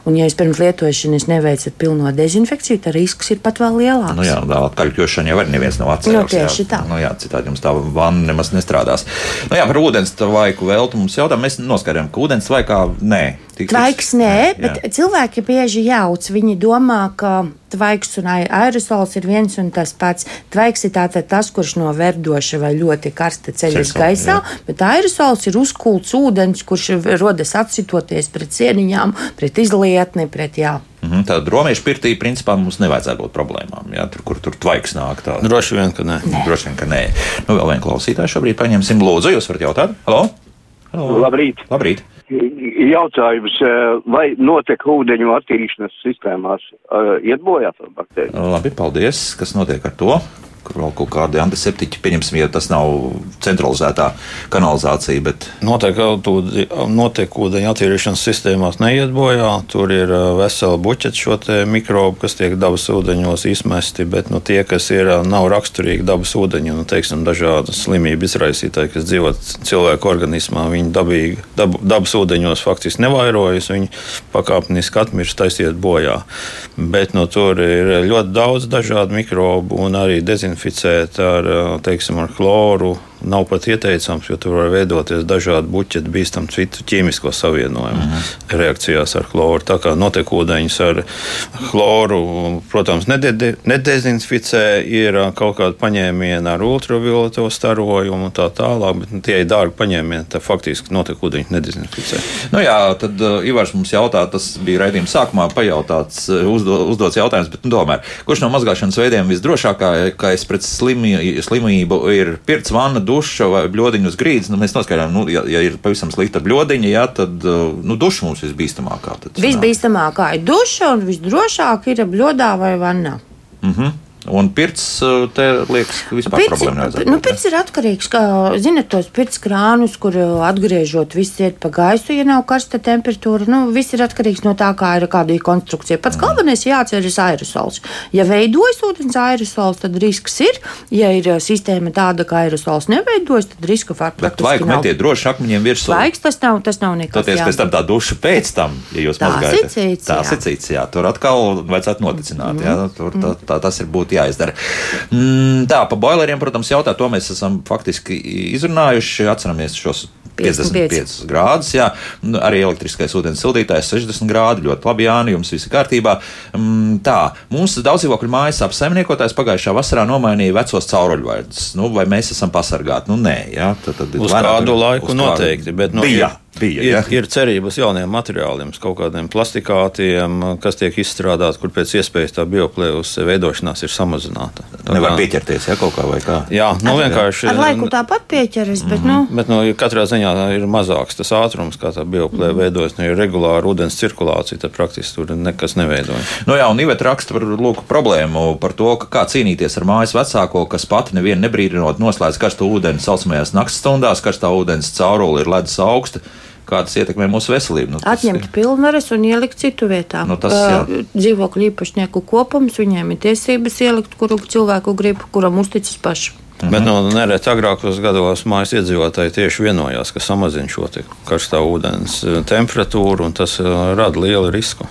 Un, ja jūs pirms lietošanas neveicat pilno dezinfekciju, tad risks ir pat vēl lielāks. Nu jā, tā atkaļķošana jau arī neviens nav atcerējies. Nu, tieši jā. tā. Nu, jā, citādi jums tā vanna nemaz nestrādās. Nu, jā, par ūdens tvaiku vēl mums jautā. Mēs noskaidrojam, ka ūdens tvaikā nē. Tvaiks nē, bet jā. cilvēki bieži jauc. Viņi domā, ka tvaiks un aerosols ir viens un tas pats. Tvaiks ir tātad tas, kurš no verdoša vai ļoti karsta ceļas gaisā, jā. bet aerosols ir uzkults ūdens, kurš rodas atsitoties pret sieniņām, pret izlietni, pret jā. Mhm, Tāda romiešu pirtī principā mums nevajadzētu būt problēmām. Jā, tur, kur tur tvaiks nāk. Tā. Droši vien, ka nē. nē. Droši vien, ka nē. Nu, vēl vienu klausītāju šobrīd paņemsim. Lūdzu, jūs varat jautāt? Halo? Halo? Labrīt! Labrīt. Jautājums, vai notiek ūdeņu attīrīšanas sistēmās, iet bojā tā baktērija? Labi, paldies. Kas notiek ar to? Kur vēl kaut kādi antiseptiķi, pieņemsim, ja tas nav centralizētā kanalizācija. Bet... Noteikti ūdeņa attīrīšanas sistēmās neiet bojā. Tur ir vesela buķeta šo mikrobu, kas tiek dabas ūdeņos izmesti, bet nu, tie, kas ir, nav raksturīgi dabas ūdeņi, nu, teiksim, dažādas slimību izraisītāji, kas dzīvo cilvēku organismā, viņi dabīgi, dab, dabas ūdeņos faktiski nevairojas, viņi pakāpeniski atmirst, aiziet bojā. Bet nu, tur ir ļoti daudz dažādu mikrobu un arī dezinfekciju dezinficēt ar, teiksim, ar chloru nav pat ieteicams, jo tur var veidoties dažādi buķeti, bīstami citu ķīmisko savienojumu mm -hmm. reakcijās ar chloru. Tā kā notekūdeņus ar chloru, protams, nede, nedezinficē, ir kaut kāda paņēmiena ar ultravioleto starojumu un tā tālāk, bet nu, tie ir dārgi paņēmieni, tā faktiski notekūdeņi nedezinficē. Nu jā, tad uh, Ivars mums jautā, tas bija raidījuma sākumā pajautāts, uzdo, uzdots jautājums, bet nu, tomēr, kurš no mazgāšanas veidiem visdrošākais pret slimību, slimību ir pirts vanna? Duša vai bludiņu uz grīdas, nu, mēs noskaidrojam, nu, ja, ja ir pavisam slikta bludiņa, jā, tad uh, nu, duša mums visbīstamākā. Visbīstamākā ir duša un visdrošāk ir bļodā vai vannā. Mm -hmm. Un pirts eh, te liekas, ka vispār pirts, problēma nevajadzētu. Nu, pirts ir atkarīgs, kā zinat, tos pirts krānus, kur eh, atgriežot, viss iet pa gaisu, ja nav karsta temperatūra. Nu, viss ir atkarīgs no tā, kā ir kāda ir konstrukcija. Pats mm. galvenais jāatceras aerosols. Ja veidojas ūdens aerosols, tad risks ir. Ja ir eh, sistēma tāda, ka aerosols neveidojas, tad riska faktiski nav. Vajag metiet droši akmeņiem virsū. Laiks tas nav, tas nav nekas. Toties pēc tam tā duša pēc tam, ja jūs mazgājat. Tā sicīts, jā. Tur atkal vajadzētu noticināt, mm. jā. Tur tā, tā, tas ir būt būtu jāizdara. Mm, tā, pa boileriem, protams, jautā, to mēs esam faktiski izrunājuši. Atceramies šos 55, 55 grādus. Jā, nu, arī elektriskais ūdens sildītājs 60 grādi. Ļoti labi, Jāni, jums viss kārtībā. Mm, tā, mums daudz dzīvokļu mājas apsaimniekotājs pagājušā vasarā nomainīja vecos cauruļvadus. Nu, vai mēs esam pasargāti? Nu, nē, jā, tad, tad uz kādu laiku noteikti. Bet, nu, bija. Ir bija. Ir, ja? ir cerības jauniem materiāliem, kaut kādiem plastikātiem, kas tiek izstrādāti, kur pēc iespējas tā bioplēvas veidošanās ir samazināta. Tā Nevar kā... pieķerties, ja kaut kā vai kā. Jā, nu ar, vienkārši. Ar laiku tāpat pieķeras, bet, mm -hmm. nu. Bet, nu, katrā ziņā ir mazāks tas ātrums, kā tā bioplēva mm -hmm. veidojas. Nu, ir regulāra ūdens cirkulācija, tad praktiski tur nekas neveidojas. Nu jā, un Iveta raksta par lūku problēmu par to, ka kā cīnīties ar mājas vecāko, kas pati nevienu nebrīdinot noslēdz karstu ūdeni saucamajās naktas stundās, karstā ūdens cauruli ir ledus augsta kā tas ietekmē mūsu veselību. Nu, Atņemt ir... pilnvaras un ielikt citu vietā. Nu, tas, uh, dzīvokļu īpašnieku kopums, viņiem ir tiesības ielikt, kuru cilvēku grib, kuram uzticas paši. Mhm. Bet no nu, nereti agrākos gados mājas iedzīvotāji tieši vienojās, ka samazina šo karstā ūdens temperatūru, un tas rada lielu risku.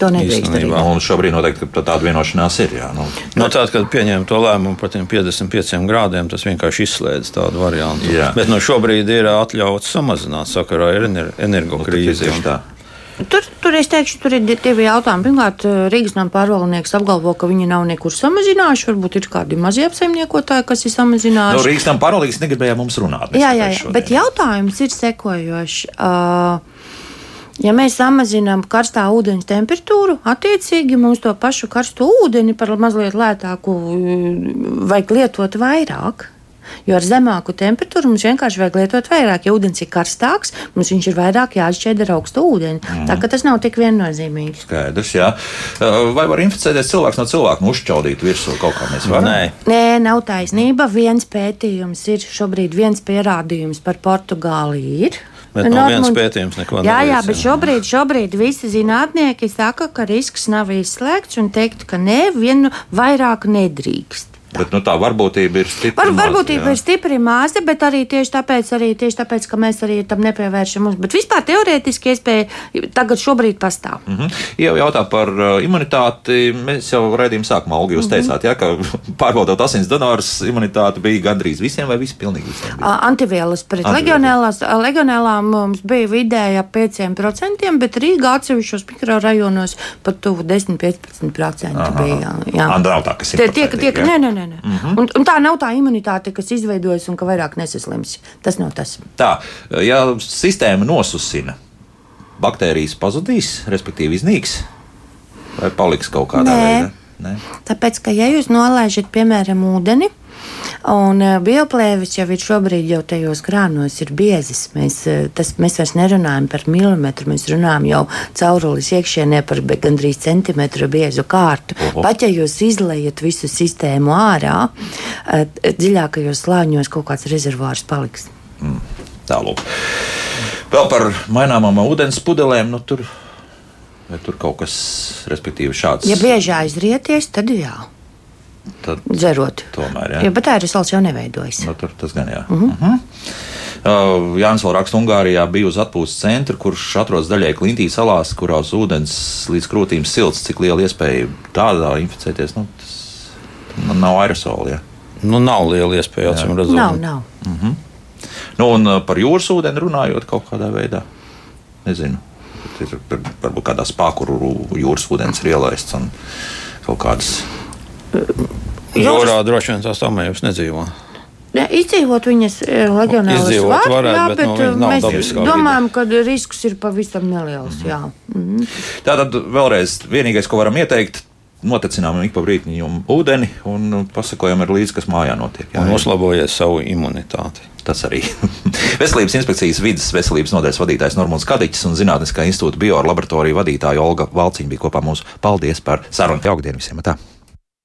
To nedrīkst darīt. Un šobrīd noteikti tāda vienošanās ir. Jā, nu. Nu, tad, kad pieņēma to lēmumu par tiem 55 grādiem, tas vienkārši izslēdz tādu variantu. Jā. Bet nu, šobrīd ir atļauts samazināt sakarā ar energokrīzi. Tur, tur es teikšu, tur ir divi jautājumi. Pirmkārt, Rīgas nama pārvaldnieks apgalvo, ka viņi nav nekur samazinājuši. Varbūt ir kādi mazie apsaimniekotāji, kas ir samazinājuši. No, Rīgas nama pārvaldnieks negribēja mums runāt. Jā, jā, jā. bet jautājums ir sekojošs. Uh, Ja mēs samazinām karstā ūdens temperatūru, attiecīgi mums to pašu karsto ūdeni par mazliet lētāku mm, vajag lietot vairāk. Jo ar zemāku temperatūru mums vienkārši vajag lietot vairāk. Ja ūdens ir karstāks, mums viņš ir vairāk jāatšķēda ar augstu ūdeni. Mm. Tā ka tas nav tik viennozīmīgi. Skaidrs, jā. Vai var inficēties cilvēks no cilvēka, nu uzšķaudīt virsū kaut kā mēs varam? Nē. Nē, nav taisnība. Viens pētījums ir šobrīd viens pierādījums par Portugāli ir. Bet no viens pētījums neko nav. Jā, jā, bet šobrīd, šobrīd visi zinātnieki saka, ka risks nav izslēgts un teikt, ka nē, vienu vairāk nedrīkst. Bet, nu, tā varbūtība ir stipri. Var, varbūtība maza, ir stipri maza, bet arī tieši tāpēc, arī tieši tāpēc, ka mēs arī tam nepievēršam uz. Bet vispār teorētiski iespēja tagad šobrīd pastāv. Mm -hmm. Jau jautā par uh, imunitāti. Mēs jau raidījuma sākumā, Olga, jūs mm -hmm. teicāt, ja, ka pārbaudot asins donors, imunitāte bija gandrīz visiem vai visi pilnīgi visiem? Bija? Antivielas pret legionēlām mums bija vidēji ap 5%, bet Rīgā atsevišķos mikrorajonos pat tuvu 10-15% bija. Jā, nav tā, kas ir. Tie, tie, tie, nē, nē, nē. Nē. Mm -hmm. un, un tā nav tā imunitāte, kas izveidojas un ka vairāk nesaslims. Tas nav tas. Tā, ja sistēma nosusina, baktērijas pazudīs, respektīvi iznīks, vai paliks kaut kādā nē. veidā? Nē. Tāpēc, ka ja jūs nolaižat, piemēram, ūdeni, Un eh, bioplēvis jau ir šobrīd jau tajos krānos ir biezis. Mēs, eh, tas, mēs vairs nerunājam par milimetru, mēs runājam jau caurulis iekšienē par gandrīz centimetru biezu kārtu. Oho. Pat ja jūs izlējat visu sistēmu ārā, eh, dziļākajos slāņos kaut kāds rezervārs paliks. Mm, Tālāk. Vēl par maināmām ūdens pudelēm. Nu, tur, tur kaut kas, respektīvi, šāds. Ja bieži aizrieties, tad jā tad dzerot. Tomēr, jā. Ja, bet aerosols jau neveidojas. Nu, tur tas gan jā. Uh -huh. uh -huh. Uh, Jānis vēl raksta, Ungārijā bija uz atpūtas centra, kurš atrodas daļai Klintī salās, kurās ūdens līdz krūtīm silts. Cik liela iespēja tādā inficēties? Nu, tas nu, nav aerosoli. Ja? Nu, nav liela iespēja, acīm redzot. Nav, nav. Uh mhm. -huh. nu, un uh, par jūras ūdeni runājot kaut kādā veidā. Nezinu. Ir varbūt kādā spākuru jūras ūdens ir ielaists un kaut kādas Jūrā droši vien tās tamējums nedzīvo. Ne, izdzīvot viņas legionālās var, jā, bet, bet no, mēs domājam, ka risks ir pavisam neliels. Mm -hmm. mm -hmm. Tātad vēlreiz vienīgais, ko varam ieteikt, notecinām ik pa brītiņam ūdeni un pasakojam ar līdzi, kas mājā notiek. Jā, un uzlabojiet savu imunitāti. Tas arī. Veselības inspekcijas vidas veselības nodaļas vadītājs Normons Kadiņš un Zinātniskā institūta biolaboratorija vadītāja Olga Valciņa bija kopā mums. Paldies par sarunu. Jauktdien visiem! Tā.